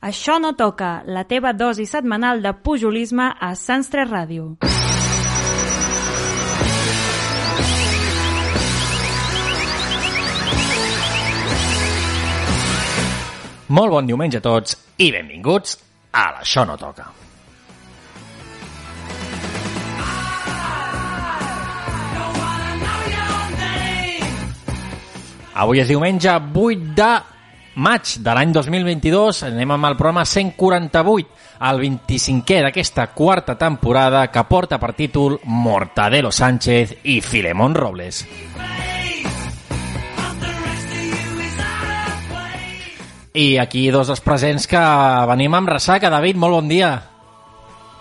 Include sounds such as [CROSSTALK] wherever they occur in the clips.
Això no toca, la teva dosi setmanal de pujolisme a Sants 3 Ràdio. Molt bon diumenge a tots i benvinguts a l'Això no toca. Avui és diumenge 8 de maig de l'any 2022. Anem amb el programa 148, el 25è d'aquesta quarta temporada que porta per títol Mortadelo Sánchez i Filemón Robles. I aquí dos dels presents que venim amb ressaca. David, molt bon dia.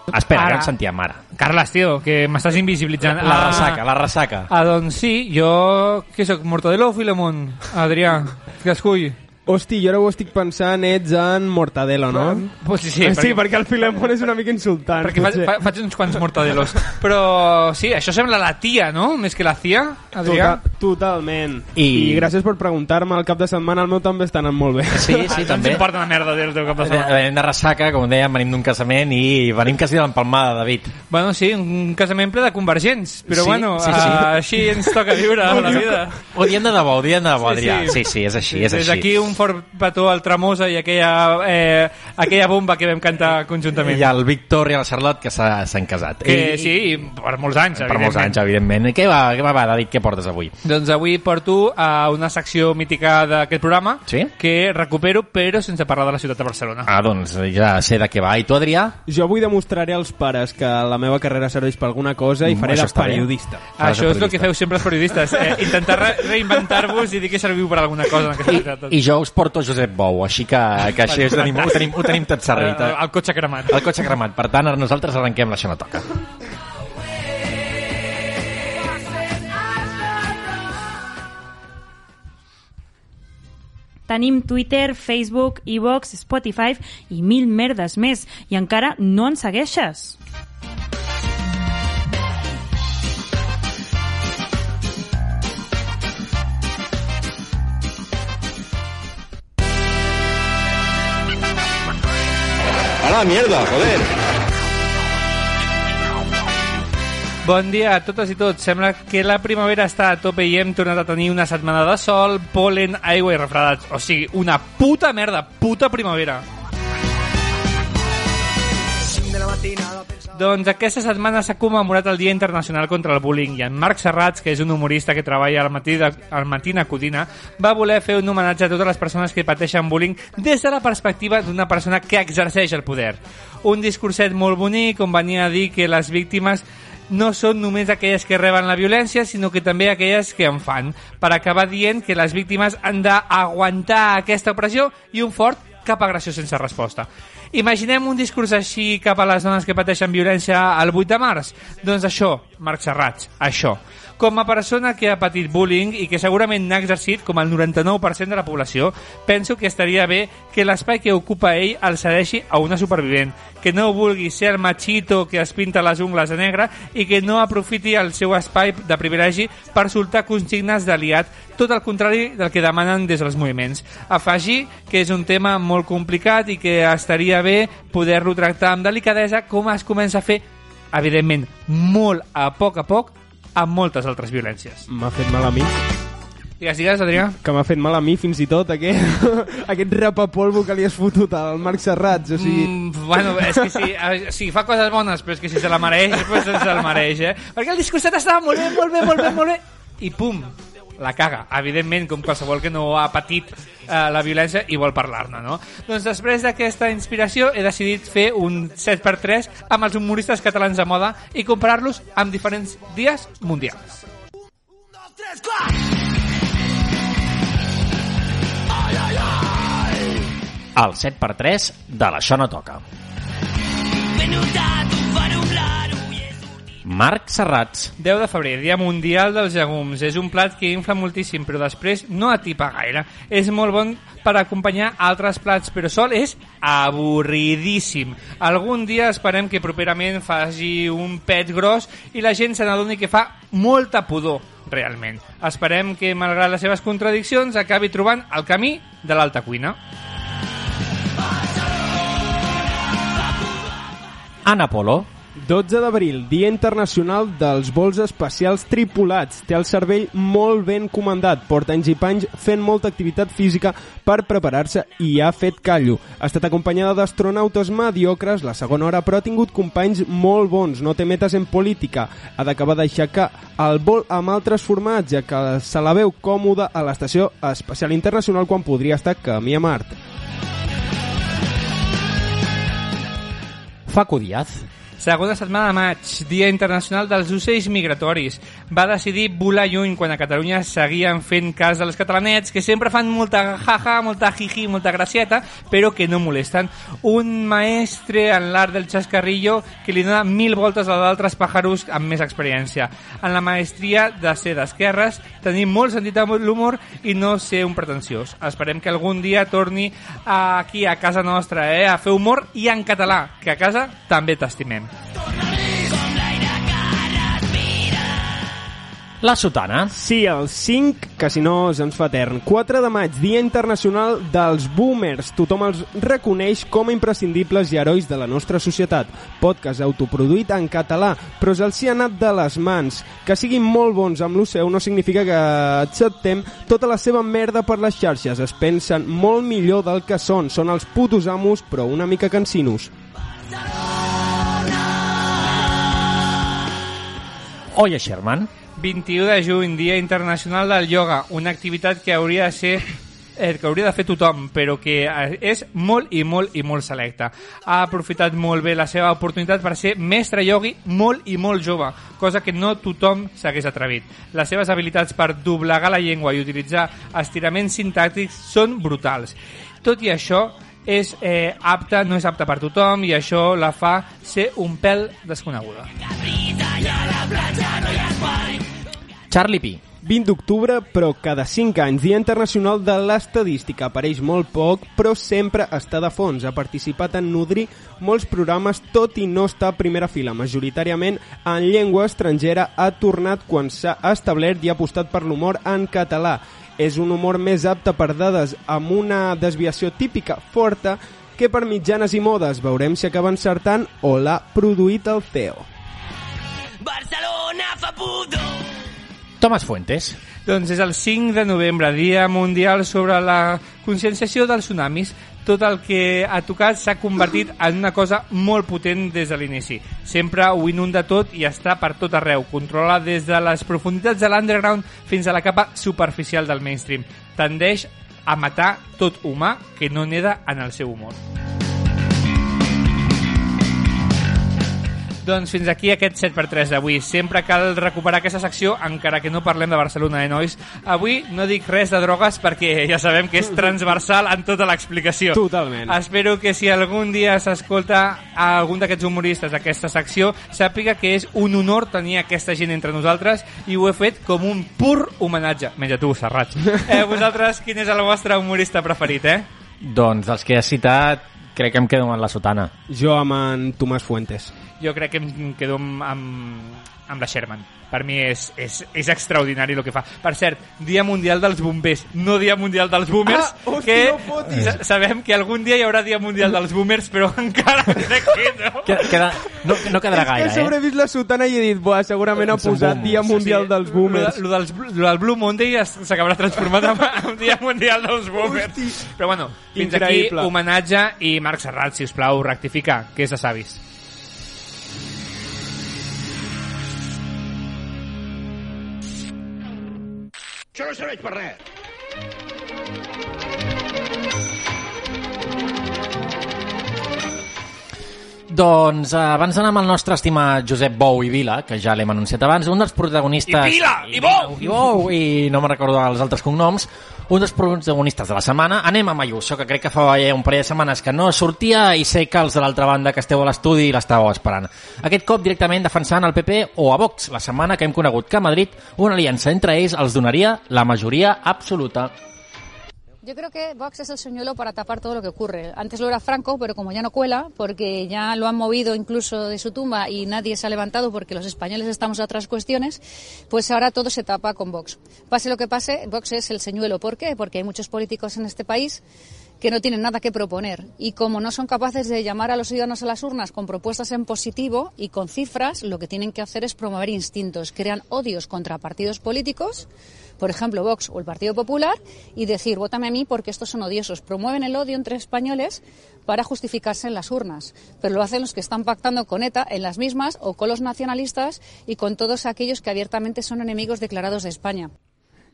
Espera, Ara. que ens sentíem ara. Carles, tio, que m'estàs invisibilitzant. La Ah, ressaca, la ressaca. Ah, doncs sí, jo... Què sóc, Mortadelo o Filemón? Adrià, que escull. Hosti, jo ara ho estic pensant, ets en Mortadelo, no? Pues sí, sí, Sí, perquè, sí perquè el Filemón és una mica insultant. perquè faig, fa, faig uns quants mortadelos. Però sí, això sembla la tia, no? Més que la cia, Adrià. Total, totalment. I- I... Gràcies per preguntar-me el cap de setmana, el meu també està anant molt bé. Sí, sí, Ah, no també. ens importa una merda del teu cap de setmana. Venim de ressaca, com dèiem, venim d'un casament i venim quasi de l'empalmada, David. Bueno, sí, un casament ple de convergents, però Sí, bueno, sí, sí. ah, així ens toca viure [LAUGHS] la vida. Ho diem de debò, ho diem de debò, Sí, Adrià. sí. Sí, sí, és així, és Des així. d'aquí un fort petó al Tramosa i aquella, eh, aquella bomba que vam cantar conjuntament. I el Víctor i la Charlotte que s'ha- s'han casat. Que I, sí, i per molts anys, Per molts anys, evidentment. Què va, què va, va, David, què portes avui? Doncs avui porto a una secció mítica d'aquest programa Sí? que recupero però sense parlar de la ciutat de Barcelona. Ah, doncs ja sé de què va. I tu, Adrià? Jo avui demostraré als pares que la meva carrera serveix per alguna cosa i Mm, faré això de periodista. Faràs de Això és el periodista. que feu sempre els periodistes, eh? [LAUGHS] intentar re reinventar-vos i dir que serviu per alguna cosa en I, ciutat. I jo us porto Josep Bou, així que, que així ho tenim, ho, tenim, ho tenim tot servit. el, Eh? el cotxe cremat. El cotxe cremat. Per tant, ara nosaltres arrenquem l'Això no Tenim Twitter, Facebook, iVox, Spotify i mil merdes més. I encara no ens segueixes. ¡A la mierda, joder! Bon dia a totes i tots. Sembla que la primavera està a tope i hem tornat a tenir una setmana de sol, polen, aigua i refredats. O sigui, una puta merda, puta primavera. Doncs aquesta setmana s'ha commemorat el Dia Internacional contra el Bullying i en Marc Serrats, que és un humorista que treballa al matí, de, al matí a Codina, va voler fer un homenatge a totes les persones que pateixen bullying des de la perspectiva d'una persona que exerceix el poder. Un discurset molt bonic on venia a dir que les víctimes no són només aquelles que reben la violència, sinó que també aquelles que en fan, per acabar dient que les víctimes han d'aguantar aquesta opressió i un fort cap agressió sense resposta. Imaginem un discurs així cap a les dones que pateixen violència el 8 de març? Doncs això, Marc Serrats, això. Com a persona que ha patit bullying i que segurament n'ha exercit com el 99% de la població, penso que estaria bé que l'espai que ocupa ell el cedeixi a una supervivent, que no vulgui ser el machito que es pinta les ungles de negre i que no aprofiti el seu espai de privilegi per soltar consignes d'aliat, tot el contrari del que demanen des dels moviments. Afegir que és un tema molt complicat i que estaria bé poder-lo tractar amb delicadesa com es comença a fer, evidentment, molt a poc a poc, amb moltes altres violències. M'ha fet mal a mi, Digues, digues, Adrià. que m'ha fet mal a mi fins i tot aquest, [LAUGHS] aquest rapapolvo que li has fotut al Marc Serrats. O sigui, Mm, bueno, és que sí, a- sí, fa coses bones, però és que si se la mereix, pues se la mereix, eh? Perquè el discurset estava molt bé, molt bé, molt bé, molt bé, i pum, la caga. Evidentment, com qualsevol que no ha patit eh, la violència i vol parlar-ne, no? Doncs després d'aquesta inspiració he decidit fer un 7x3 amb els humoristes catalans de moda i comparar-los amb diferents dies mundials. El 7x3 de l'Això no toca. Marc Serrats. 10 de febrer, Dia Mundial dels Llegums. És un plat que infla moltíssim, però després no atipa gaire. És molt bon per acompanyar altres plats, però sol és avorridíssim. Algun dia esperem que properament faci un pet gros i la gent se n'adoni que fa molta pudor, realment. Esperem que, malgrat les seves contradiccions, acabi trobant el camí de l'alta cuina. Anna Polo. 12 d'abril, Dia Internacional dels Vols Espacials Tripulats. Té el cervell molt ben comandat, porta anys i panys fent molta activitat física per preparar-se i ha fet callo. Ha estat acompanyada d'astronautes mediocres la segona hora, però ha tingut companys molt bons. No té metes en política. Ha d'acabar d'aixecar el vol amb altres formats, ja que se la veu còmoda a l'Estació Espacial Internacional quan podria estar camí a Mart. Facu Díaz. Segona setmana de maig, Dia Internacional dels Ocells Migratoris. Va decidir volar lluny quan a Catalunya seguien fent cas de les catalanets, que sempre fan molta jaja, molta jiji, molta gracieta, però que no molesten. Un maestre en l'art del xascarrillo que li dona mil voltes a d'altres pàjaros amb més experiència. En la maestria de ser d'esquerres, tenir molt sentit de l'humor i no ser un pretensiós. Esperem que algun dia torni aquí a casa nostra eh, a fer humor i en català, que a casa també t'estimem. La Sotana. Sí, el 5, que si no se'ns fa etern. 4 de maig, Dia Internacional dels Boomers. Tothom els reconeix com a imprescindibles i herois de la nostra societat. Podcast autoproduït en català, però se'ls hi ha anat de les mans. Que siguin molt bons amb l'Oceu no significa que acceptem tota la seva merda per les xarxes. Es pensen molt millor del que són. Són els putos amos, però una mica cansinos. Oye Sherman. 21 de juny, Dia Internacional del Yoga, una activitat que hauria de ser eh, que hauria de fer tothom, però que eh, és molt i molt i molt selecta. Ha aprofitat molt bé la seva oportunitat per ser mestre iogui molt i molt jove, cosa que no tothom s'hagués atrevit. Les seves habilitats per doblegar la llengua i utilitzar estiraments sintàctics són brutals. Tot i això, és eh, apta, no és apta per tothom i això la fa ser un pèl desconeguda. Charlie P. 20 d'octubre, però cada 5 anys, Dia Internacional de l'Estadística. Apareix molt poc, però sempre està de fons. Ha participat en nodrir molts programes, tot i no estar a primera fila. Majoritàriament en llengua estrangera ha tornat quan s'ha establert i ha apostat per l'humor en català. És un humor més apte per dades amb una desviació típica forta que per mitjanes i modes. Veurem si acaba encertant o l'ha produït el CEO. Barcelona fa pudor. Thomas Fuentes. Doncs és el 5 de novembre, Dia Mundial sobre la conscienciació dels tsunamis. Tot el que ha tocat s'ha convertit en una cosa molt potent des de l'inici. Sempre ho inunda tot i està per tot arreu. Controla des de les profunditats de l'underground fins a la capa superficial del mainstream. Tendeix a matar tot humà que no neda en el seu humor. Doncs fins aquí aquest 7x3 d'avui. Sempre cal recuperar aquesta secció, encara que no parlem de Barcelona, eh, nois? Avui no dic res de drogues perquè ja sabem que és transversal en tota l'explicació. Totalment. Espero que si algun dia s'escolta a algun d'aquests humoristes d'aquesta secció, sàpiga que és un honor tenir aquesta gent entre nosaltres i ho he fet com un pur homenatge. Menja tu, Serrat. [LAUGHS] Eh, vosaltres, quin és el vostre humorista preferit, eh? Doncs dels que has citat, crec que em quedo amb la Sotana. Jo amb en Tomàs Fuentes. Jo crec que em quedo amb, amb, amb la Sherman. Per mi és, és, és extraordinari el que fa. Per cert, Dia Mundial dels Bombers, no Dia Mundial dels Boomers, Ah, hosti, que no sabem que algun dia hi haurà Dia Mundial dels Boomers, però [LAUGHS] encara no. Queda, queda, no, no quedarà [LAUGHS] és que gaire, sobre eh? vist la sotana i he dit, buah, segurament ha posat boomers. Dia Mundial dels Boomers. Lo, dels, lo del Blue Monday s'acabarà transformant en, en Dia Mundial dels Boomers. Hosti. Però bueno, fins Increïble. aquí homenatge i Marc Serrat, si us plau, rectificar, que és de savis. Això no serveix per res. Doncs eh, abans d'anar amb el nostre estimat Josep Bou i Vila, que ja l'hem anunciat abans, un dels protagonistes... I Vila, i Bou! I Bou, i no me'n recordo els altres cognoms, un dels protagonistes de la setmana, anem amb Ayuso, que crec que fa un parell de setmanes que no sortia i sé que els de l'altra banda que esteu a l'estudi l'estàveu esperant. Aquest cop directament defensant el PP o a Vox, la setmana que hem conegut que a Madrid una aliança entre ells els donaria la majoria absoluta. Yo creo que Vox es el señuelo para tapar todo lo que ocurre. Antes lo era Franco, pero como ya no cuela, porque ya lo han movido incluso de su tumba y nadie se ha levantado porque los españoles estamos a otras cuestiones, pues ahora todo se tapa con Vox. Pase lo que pase, Vox es el señuelo. ¿Por qué? Porque hay muchos políticos en este país que no tienen nada que proponer. Y como no son capaces de llamar a los ciudadanos a las urnas con propuestas en positivo y con cifras, lo que tienen que hacer es promover instintos. Crean odios contra partidos políticos, por ejemplo Vox o el Partido Popular, y decir, vótame a mí porque estos son odiosos. Promueven el odio entre españoles para justificarse en las urnas. Pero lo hacen los que están pactando con ETA en las mismas o con los nacionalistas y con todos aquellos que abiertamente son enemigos declarados de España.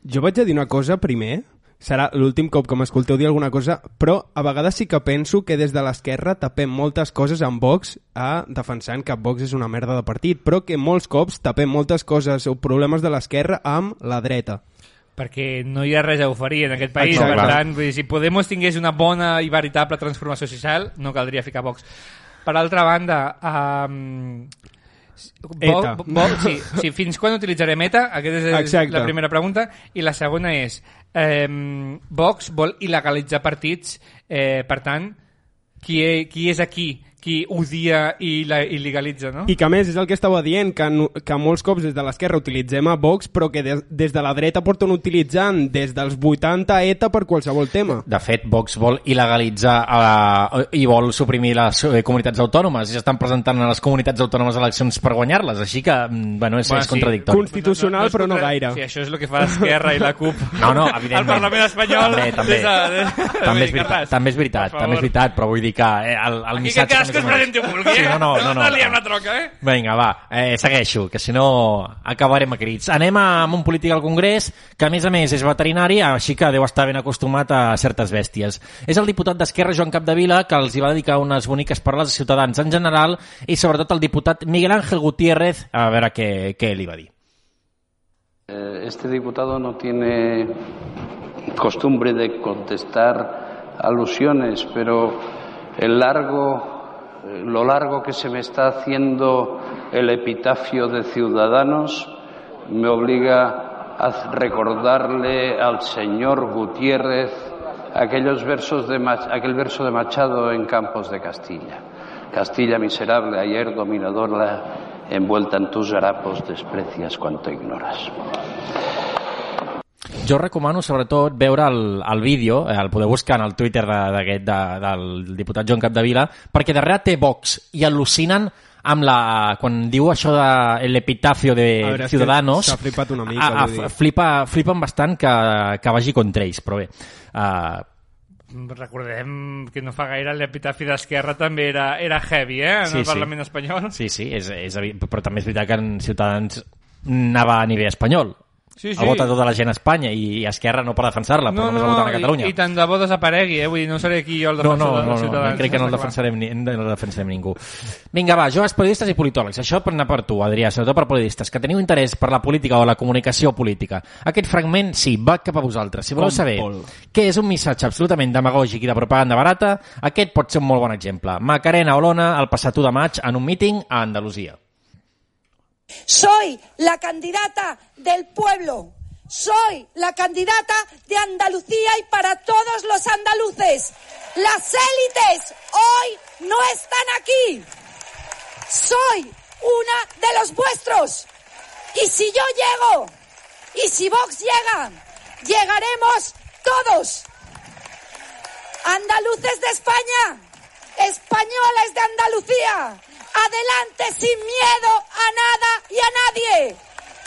Jo vaig a dir una cosa primer, serà l'últim cop que m'escolteu dir alguna cosa, però a vegades sí que penso que des de l'esquerra tapem moltes coses amb Vox a defensant que Vox és una merda de partit, però que molts cops tapem moltes coses o problemes de l'esquerra amb la dreta. Perquè no hi ha res a oferir en aquest país, Exacte. per tant, vull dir, si Podemos tingués una bona i veritable transformació social, no caldria ficar Vox. Per altra banda, um, ETA. Vo, vo, sí, sí, fins quan utilitzarem ETA? Aquesta és Exacte. la primera pregunta. I la segona és, eh, Vox vol il·legalitzar partits, eh, per tant, qui, qui és aquí qui odia i la il·legalitza, no? I que a més és el que estava dient, que, no- que molts cops des de l'esquerra utilitzem a Vox, però que des, des de la dreta porten utilitzant des dels 80 ETA per qualsevol tema. De fet, Vox vol il·legalitzar eh, i vol suprimir les eh, comunitats autònomes i s'estan presentant a les comunitats autònomes eleccions per guanyar-les, així que, mm, bueno, és, Bueno, és sí. contradictori. Constitucional, és però no contra- gaire. Sí, això és el que fa l'Esquerra i la CUP. [LAUGHS] No, no, evidentment. Al Parlament espanyol. També, també. des de- de- també, és veritat, també és veritat, també és veritat, però vull dir que eh, el, el Aquí que missatge... cadascú es presenti on vulgui, Sí, eh? no, no, no, no, no liem la troca, eh? Vinga, va, eh, segueixo, que si no acabarem a crits. Anem a, amb un polític al Congrés que, a més a més, és veterinari, així que deu estar ben acostumat a certes bèsties. És el diputat d'Esquerra, Joan Capdevila, que els hi va dedicar unes boniques paraules als ciutadans en general i, sobretot, el diputat Miguel Ángel Gutiérrez, a veure què, què li va dir. Eh, Este diputado no tiene costumbre de contestar alusiones, pero el largo, lo largo que se me está haciendo el epitafio de Ciudadanos me obliga a recordarle al señor Gutiérrez aquellos versos de aquel verso de Machado en Campos de Castilla. Castilla miserable, ayer dominadora, envuelta en tus harapos, desprecias cuanto ignoras. Jo recomano sobretot veure el, el vídeo, eh, el podeu buscar en el Twitter de, d'aquest, de, del diputat Joan Capdevila, perquè darrere té Vox i al·lucinen amb la, quan diu això de l'epitafio de A veure, Ciudadanos s'ha flipat una mica, a, a, vull dir. flipa, flipen bastant que, que vagi contra ells, però bé uh, Recordem que no fa gaire l'epitafi d'Esquerra també era, era heavy, eh? En Sí, el sí. Parlament espanyol. sí, sí, és, és, però també és veritat que en Ciutadans anava a nivell espanyol Sí, sí. ha votat tota la gent a Espanya i, Esquerra no per defensar-la, però només ha votat a Catalunya I, i tant de bo desaparegui, eh? Vull dir, no seré aquí jo el No, defensor no, no, no, no, ciutadans. crec que no el defensarem, ni, no el defensarem ningú. Vinga, va, joves periodistes i politòlegs. Això per anar per tu, Adrià, sobretot per periodistes, que teniu interès per la política o la comunicació política. Aquest fragment, sí, va cap a vosaltres. Si voleu Com saber Pol. què és un missatge absolutament demagògic i de propaganda barata, aquest pot ser un molt bon exemple. Macarena Olona, el passat 1 de maig, en un míting a Andalusia. Soy la candidata del pueblo. Soy la candidata de Andalucía y para todos los andaluces. Las élites hoy no están aquí. Soy una de los vuestros. Y si yo llego, y si Vox llega, llegaremos todos. Andaluces de España, españoles de Andalucía, adelante sin miedo a nada y a nadie.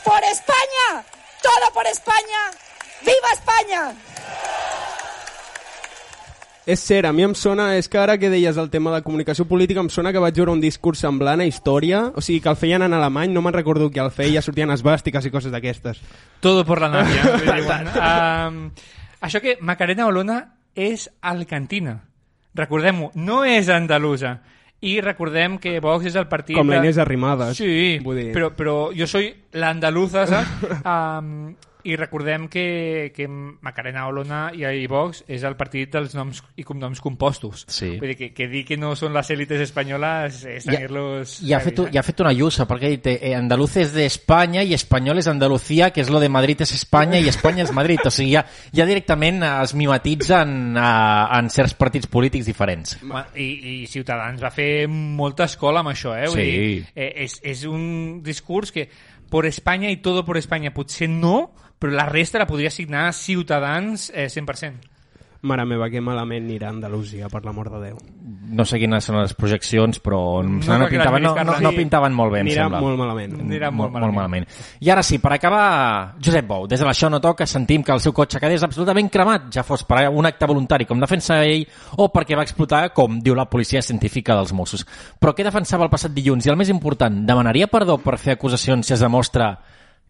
Por España, todo por España. ¡Viva España! És cert, a mi em sona, és que ara que deies el tema de comunicació política, em sona que vaig veure un discurs semblant a història, o sigui, que el feien en alemany, no me'n recordo qui el feia, sortien esbàstiques i coses d'aquestes. Todo por la nàvia. um, [LAUGHS] això que Macarena Olona és alcantina. Recordem-ho, no és andalusa. I recordem que Vox és el partit... Com la Inés Arrimadas. Sí, Vull dir. però, però jo soy la andaluza, saps? [LAUGHS] Um, I recordem que, que Macarena Olona i, i Vox és el partit dels noms i cognoms compostos. Sí. Vull dir que, que dir que no són les élites espanyoles és tenir-los... I ha, fet, i ha fet una lluça, perquè ha dit eh, andaluces de Espanya i espanyol és Andalucía, que és lo de Madrid és Espanya i Espanya és Madrid. O sigui, ja, ja directament es mimetitzen a, en certs partits polítics diferents. I, I Ciutadans va fer molta escola amb això, eh? Vull Sí. dir, eh, és, és un discurs que por Espanya i todo por Espanya potser no, però la resta la podria signar Ciutadans eh, 100%. Mare meva, que malament anirà a Andalusia, per l'amor de Déu. No sé quines són les projeccions, però no, crec que pintaven, no, no, no pintaven molt bé, em sembla. molt malament. Anirà molt molt malament. I ara sí, per acabar, Josep Bou, des de l'Això no toca, sentim que el seu cotxe quedés absolutament cremat, ja fos per un acte voluntari com defensa ell o perquè va explotar, com diu la policia científica dels Mossos. Però què defensava el passat dilluns? I el més important, demanaria perdó per fer acusacions si es demostra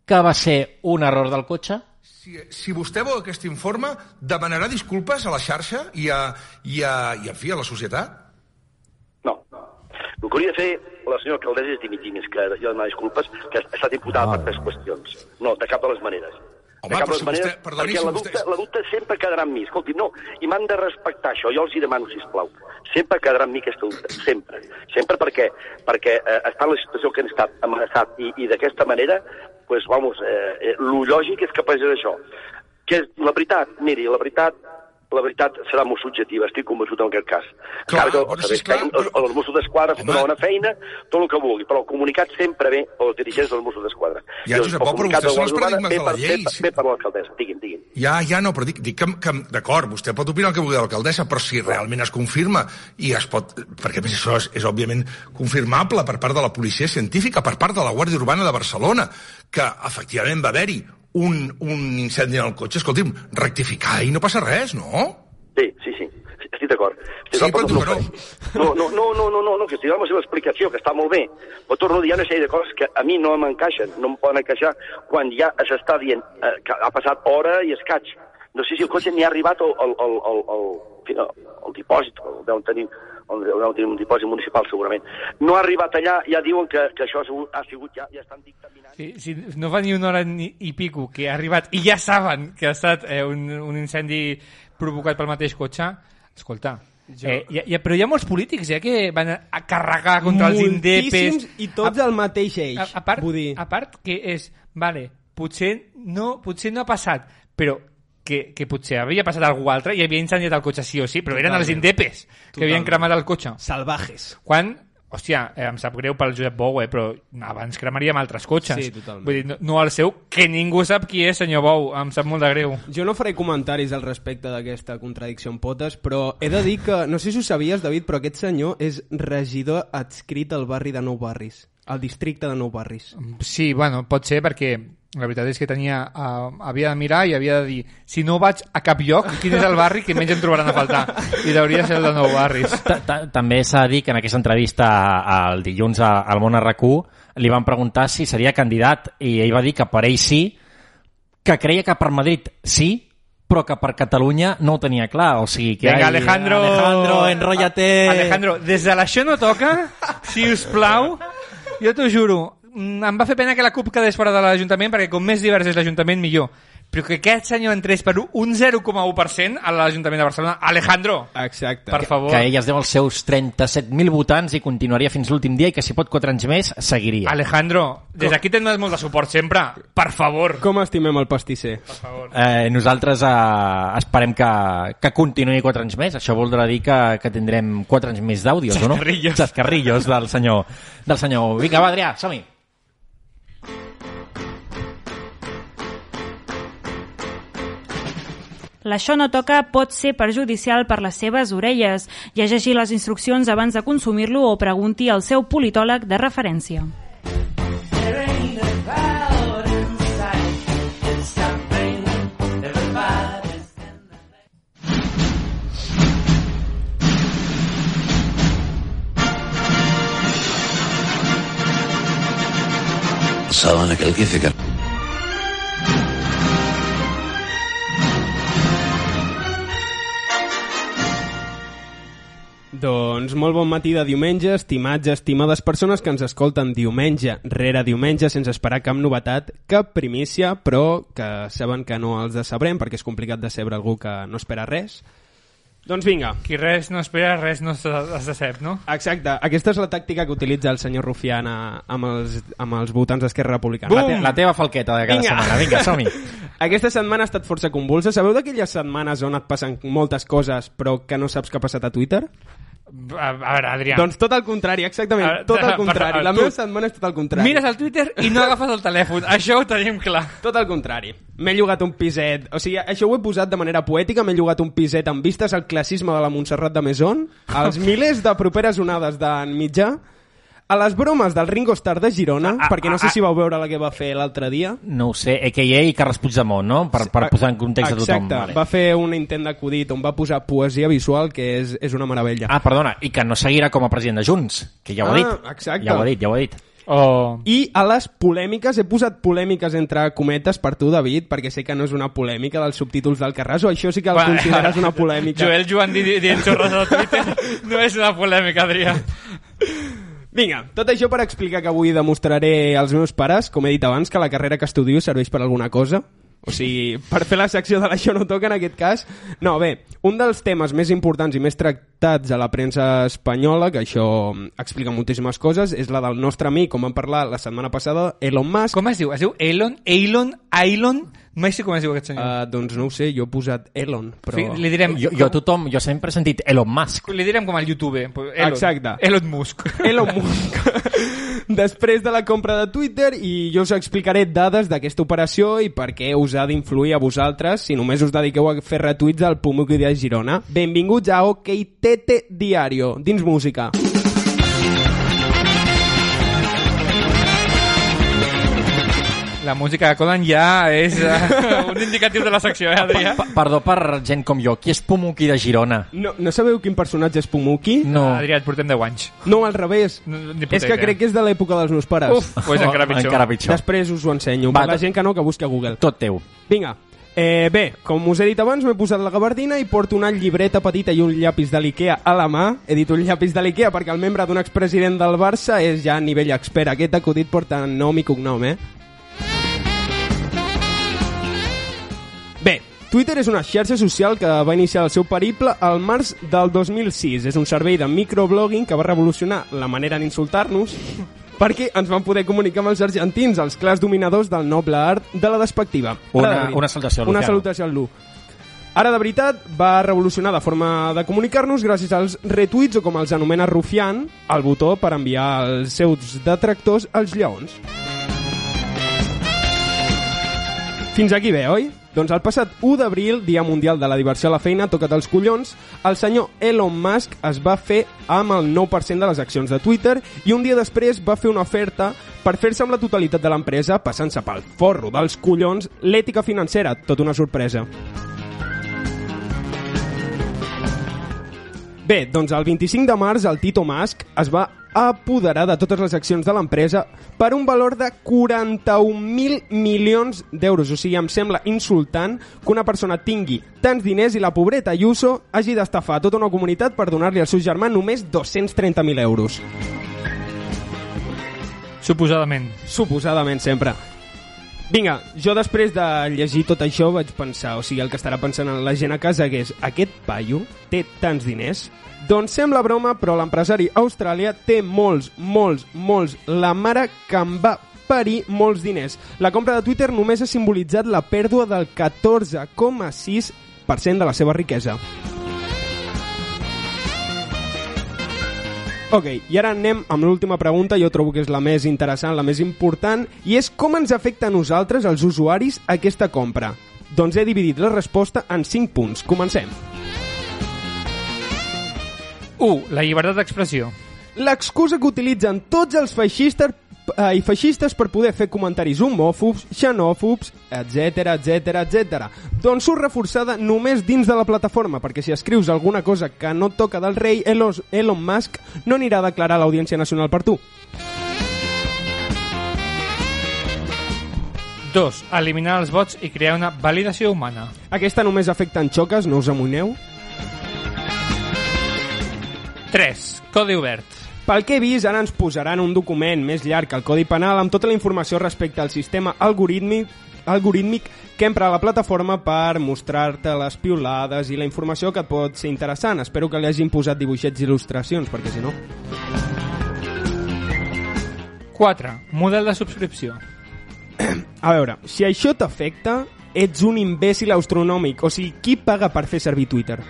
que va ser un error del cotxe? Si, si vostè veu aquest informe, demanarà disculpes a la xarxa i a, i a, i en fi, a la societat? No. El que hauria de fer la senyora alcaldessa és dimitir més que jo demanar disculpes, que ha estat imputada per tres qüestions. No, de cap de les maneres. Home, de cap però si les maneres, vostè- perdoni, perquè si la vostè- dubte, la dubte sempre quedarà amb mi. Escolti, no, i m'han de respectar això, jo els hi demano, si plau. Sempre quedarà amb mi aquesta dubte, sempre. Sempre perquè, perquè eh, està en la situació que hem estat amenaçat i, i d'aquesta manera, pues, vamos, eh, eh, lo lògic és que passés això. Que és la veritat, miri, la veritat la veritat serà molt subjectiva, estic convençut en aquest cas. Clar, Encara que bueno, sí, esclar, els, però- els Mossos d'Esquadra fan una bona feina, tot el que vulgui, però el comunicat sempre ve als dirigents dels Mossos d'Esquadra. Ja, I Josep el però vostès són els paradigmes de la llei, Ve, per- ve per l'alcaldessa, digui'm, digui'm. Ja, ja, no, però dic, dic que, que d'acord, vostè pot opinar el que vulgui de l'alcaldessa, però si realment es confirma i es pot... Perquè més això és, és òbviament confirmable per part de la policia científica, per part de la Guàrdia Urbana de Barcelona, que efectivament va haver-hi un, un incendi en el cotxe, escolti'm, rectificar i no passa res, no? Sí, sí, sí, estic d'acord. Sí, però tu no, no. no, no, no, no, no, no, que estic amb la seva explicació, que està molt bé. Però torno a dir, una sèrie de coses que a mi no m'encaixen, no em poden encaixar quan ja s'està dient eh, que ha passat hora i escaig. No sé si el cotxe ni ha arribat al, al, al, al, al, al, al dipòsit, el deuen tenir, el deuen tenir un dipòsit municipal segurament. No ha arribat allà, ja diuen que, que això ha sigut, ha sigut ja, ja estan dictaminant. Sí, si no fa ni una hora ni, i pico que ha arribat i ja saben que ha estat eh, un, un incendi provocat pel mateix cotxe, escolta, eh, ja, ja, però hi ha molts polítics eh, que van a, carregar contra els indepes. I tots al mateix eix. A, a, part, vull dir. a part que és, vale, potser no, potser no ha passat, però que, que potser havia passat algú altre i havia incendiat el cotxe sí o sí, però eren els Totalment. indepes que havien Totalment. cremat el cotxe. Salvajes. Quan, hòstia, eh, em sap greu pel Josep Bou, eh, però abans cremaríem altres cotxes. Sí, totalment. Vull dir, no, no el seu, que ningú sap qui és, senyor Bou, em sap molt de greu. Jo no faré comentaris al respecte d'aquesta contradicció en potes, però he de dir que, no sé si ho sabies, David, però aquest senyor és regidor adscrit al barri de Nou Barris, al districte de Nou Barris. Sí, bueno, pot ser perquè la veritat és que tenia, uh, havia de mirar i havia de dir si no vaig a cap lloc, quin és el barri que menys em trobaran a faltar? I hauria de ser el de Nou Barris. Ta- ta- També s'ha de dir que en aquesta entrevista al dilluns al Món RQ li van preguntar si seria candidat i ell va dir que per ell sí, que creia que per Madrid sí, però que per Catalunya no ho tenia clar. O sigui que... Vinga, ai, Alejandro... Alejandro, enrotllate... Alejandro, des de l'això no toca, si us plau, jo t'ho juro, em va fer pena que la CUP quedés fora de l'Ajuntament perquè com més divers és l'Ajuntament millor. Però que aquest senyor entrés per un 0,1% a l'Ajuntament de Barcelona. Alejandro, Exacte. per favor. Que ell es deu els seus 37.000 votants i continuaria fins l'últim dia i que si pot 4 anys més, seguiria. Alejandro, des d'aquí tens molt de suport sempre. Per favor. Com estimem el pastisser? Per favor. Eh, nosaltres eh, esperem que, que continuï 4 anys més. Això voldrà dir que, que tindrem 4 anys més d'àudios, o no? Xascarrillos. Xascarrillos del senyor, del senyor. Vinga, va, Adrià, som-hi. L'això no toca pot ser perjudicial per les seves orelles. Llegeixi les instruccions abans de consumir-lo o pregunti al seu politòleg de referència. ¿Saben aquel que dice Doncs molt bon matí de diumenge, estimats, estimades persones que ens escolten diumenge rere diumenge sense esperar cap novetat, cap primícia, però que saben que no els decebrem perquè és complicat decebre algú que no espera res. Doncs vinga. Qui res no espera, res no es decep, no? Exacte, aquesta és la tàctica que utilitza el senyor Rufiana amb els, amb els votants d'Esquerra Republicana. La, te la teva falqueta de cada Vinga. setmana. Vinga, som-hi. [LAUGHS] Aquesta setmana ha estat força convulsa. Sabeu d'aquelles setmanes on et passen moltes coses però que no saps què ha passat a Twitter? A, a veure, Adrià. Doncs tot el contrari, exactament, A- tot el per- contrari. La tu meva setmana és tot el contrari. Mires el Twitter i no agafes el telèfon. [LAUGHS] Això ho tenim clar. Tot el contrari. M'he llogat un piset... O sigui, això ho he posat de manera poètica, m'he llogat un piset amb vistes al classisme de la Montserrat de Maison, als milers de properes onades d'en mitjà, a les bromes del Ringo Starr de Girona, Ah, perquè no sé ah, si vau veure la que va fer l'altre dia. No ho sé, a.k.a. Carles Puigdemont, no? Per, per posar en context a tothom. Exacte, va fer un intent d'acudit on va posar poesia visual, que és, és una meravella. Ah, perdona, i que no seguirà com a president de Junts, que ja ho ha Ah, dit. exacte. Ja ho ha dit, ja ho ha dit. Oh. I a les polèmiques, he posat polèmiques entre cometes per tu, David, perquè sé que no és una polèmica dels subtítols del Carràs, o això sí que el Va, consideres una [LAUGHS] polèmica. Joel Joan di- di- dient xorres al [LAUGHS] Twitter no és una polèmica, Adrià. Vinga, tot això per explicar que avui demostraré als meus pares, com he dit abans, que la carrera que estudio serveix per alguna cosa. O sigui, per fer la secció de l'Això no toca en aquest cas. No, bé, un dels temes més importants i més tractats a la premsa espanyola, que això explica moltíssimes coses, és la del nostre amic, com vam parlar la setmana passada, Elon Musk. Com es diu? Es diu Elon? Elon? Elon? Mai sé com es diu aquest senyor. Uh, doncs no ho sé, jo he posat Elon, però... Sí, li direm... Jo, jo, tothom, jo sempre he sentit Elon Musk. Li direm com al YouTube. Elon. Exacte. Elon Musk. Elon [LAUGHS] Musk. [LAUGHS] Després de la compra de Twitter i jo us explicaré dades d'aquesta operació i per què us ha d'influir a vosaltres si només us dediqueu a fer retuits al Pumuqui de Girona. Benvinguts a OK Tete Diario, dins música. La música de Conan ja és uh, [LAUGHS] un indicatiu de la secció, eh, Adrià? Pa- Perdó per gent com jo, qui és Pumuqui de Girona? No, no sabeu quin personatge és Pumuqui? No. Adrià, et portem 10 anys. No, al revés. No, puta és que idea. crec que és de l'època dels meus pares. Uf, pues encara pitjor. Encara pitjor. Després us ho ensenyo. Va, per la gent que no, que busqui a Google. Tot teu. Vinga, eh, bé, com us he dit abans, m'he posat la gabardina i porto una llibreta petita i un llapis de l'IKEA a la mà. He dit un llapis de l'IKEA perquè el membre d'un expresident del Barça és ja a nivell expert. Aquest acudit porta nom i cognom, eh? Bé, Twitter és una xarxa social que va iniciar el seu periple al març del 2006. És un servei de microblogging que va revolucionar la manera d'insultar-nos [LAUGHS] perquè ens van poder comunicar amb els argentins, els clars dominadors del noble art de la despectiva. Una- Ara, una salutació al Una Luciano. salutació al Lu. Ara, de veritat, va revolucionar la forma de comunicar-nos gràcies als retuits, o com els anomena Rufián, el botó per enviar els seus detractors als lleons. Fins aquí bé, oi? Doncs el passat 1 d'abril, Dia Mundial de la Diversió a la Feina, tocat els collons, el senyor Elon Musk es va fer amb el 9% de les accions de Twitter i un dia després va fer una oferta per fer-se amb la totalitat de l'empresa, passant-se pel forro dels collons l'ètica financera, tot una sorpresa. Bé, doncs el 25 de març el Tito Musk es va apoderar de totes les accions de l'empresa per un valor de 41.000 milions d'euros. O sigui, em sembla insultant que una persona tingui tants diners i la pobreta Ayuso hagi d'estafar tota una comunitat per donar-li al seu germà només 230.000 euros. Suposadament. Suposadament, sempre. Vinga, jo després de llegir tot això vaig pensar, o sigui, el que estarà pensant la gent a casa que és aquest paio té tants diners? Doncs sembla broma, però l'empresari australià té molts, molts, molts, la mare que em va parir molts diners. La compra de Twitter només ha simbolitzat la pèrdua del 14,6% de la seva riquesa. Ok, i ara anem amb l'última pregunta, jo trobo que és la més interessant, la més important, i és com ens afecta a nosaltres, els usuaris, aquesta compra? Doncs he dividit la resposta en 5 punts. Comencem. 1. La llibertat d'expressió. L'excusa que utilitzen tots els feixistes eh, i feixistes per poder fer comentaris homòfobs, xenòfobs, etc etc etc. Doncs surt reforçada només dins de la plataforma, perquè si escrius alguna cosa que no toca del rei, Elon, Elon Musk no anirà a declarar a l'Audiència Nacional per tu. 2. Eliminar els vots i crear una validació humana. Aquesta només afecta en xoques, no us amoïneu. 3. Codi obert. Pel que he vist, ara ens posaran un document més llarg que el Codi Penal amb tota la informació respecte al sistema algorítmic algorítmic que empra la plataforma per mostrar-te les piulades i la informació que et pot ser interessant. Espero que li hagin posat dibuixets i il·lustracions, perquè si no... 4. Model de subscripció. [CLEARS THROAT] A veure, si això t'afecta, ets un imbècil astronòmic. O sigui, qui paga per fer servir Twitter?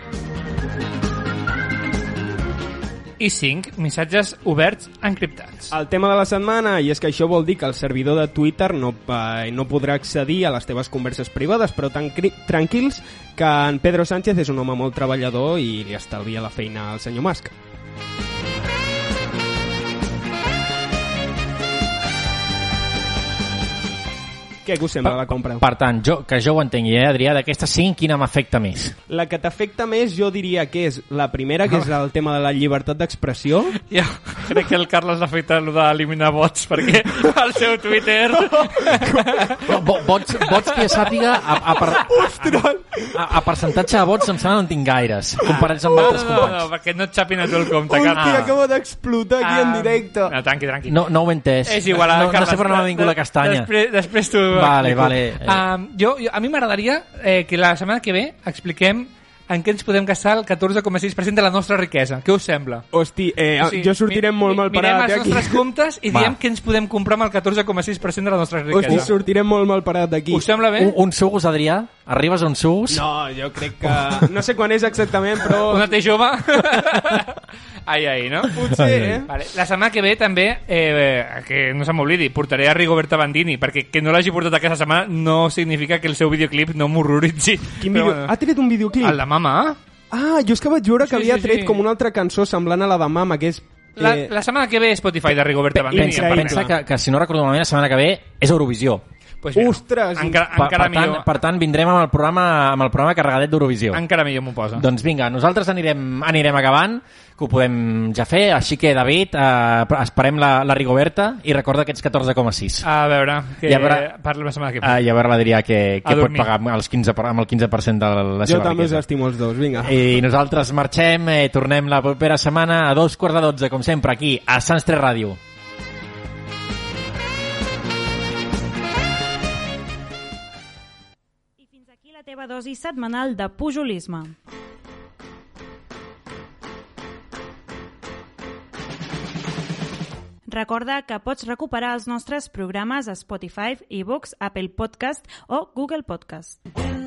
I 5 missatges oberts encriptats. El tema de la setmana, i és que això vol dir que el servidor de Twitter no, eh, no podrà accedir a les teves converses privades, però tan tranquils que en Pedro Sánchez és un home molt treballador i li estalvia la feina al senyor Musk. Què us sembla la compra? Per tant, jo, que jo ho entengui, eh, Adrià, d'aquestes 5, quina m'afecta més? La que t'afecta més jo diria que és la primera, que és el tema de la llibertat d'expressió. Jo crec que el Carles l'afecta el d'eliminar bots, perquè al seu Twitter... No, bo- bots, bots que sàpiga, a, a, per, a, a percentatge de vots em sembla que no en tinc gaires, comparats amb No, altres no, no, companys. no, perquè no et xapin a tu el compte, Hòstia, Carles. acaba d'explotar aquí en Ah, directe. No, tranqui, tranqui. No, no ho he entès. És igual, no, no Carles, sé per on m'ha vingut la castanya. Després, després t'ho Vale, vale. Um, jo, jo, a mi m'agradaria eh, que la setmana que ve expliquem en què ens podem gastar el 14,6% de la nostra riquesa. Què us sembla? Hosti, eh, O sigui, jo sortirem mi- molt mi- mal parat Mirem eh, els aquí. nostres comptes i [LAUGHS] Va. diem què ens podem comprar amb el 14,6% de la nostra Hosti, riquesa. sortirem molt mal parat d'aquí. Us sembla bé? Un, un sugus, Adrià? Arribes a un sugus? No, jo crec que... No sé quan és exactament, però... [LAUGHS] Una té jove? [LAUGHS] ai, ai, no? Potser, eh? Vale. La setmana que ve també, eh, que no se m'oblidi, portaré a Rigoberta Bandini, perquè que no l'hagi portat aquesta setmana no significa que el seu videoclip no m'horroritzi. Quin Però vídeo... Ha tret un videoclip? El de Mama? Ah, jo és que vaig veure que Sí, havia sí, tret sí. com una altra cançó semblant a la de Mama, que és... La, eh, la setmana que ve Spotify de Rigoberta Bandini. Pensa, en pensa que, que, si no recordo malament, la setmana que ve és Eurovisió. Pues mira, Ostres! encara, Per, encara, per, tant, millor, per tant, vindrem amb el programa, amb el programa carregadet d'Eurovisió. encara millor m'ho posa. Doncs vinga, nosaltres anirem, anirem acabant, que ho podem ja fer, així que, David, eh, esperem la, la Rigoberta i recorda aquests 14,6. A veure, que I a veure- parlo la setmana que ve. Ah, I a veure l'Adrià que, que pot dormir. pagar amb, els 15, per- amb el 15% de la jo seva també us riquesa. estimo els dos, vinga. I nosaltres marxem, eh, tornem la propera setmana a dos quarts de dotze, com sempre, aquí, a Sants 3 Ràdio. Teva dosi setmanal de pujolisme. Recorda que pots recuperar els nostres programes a Spotify, eBooks, Apple Podcast o Google Podcast. When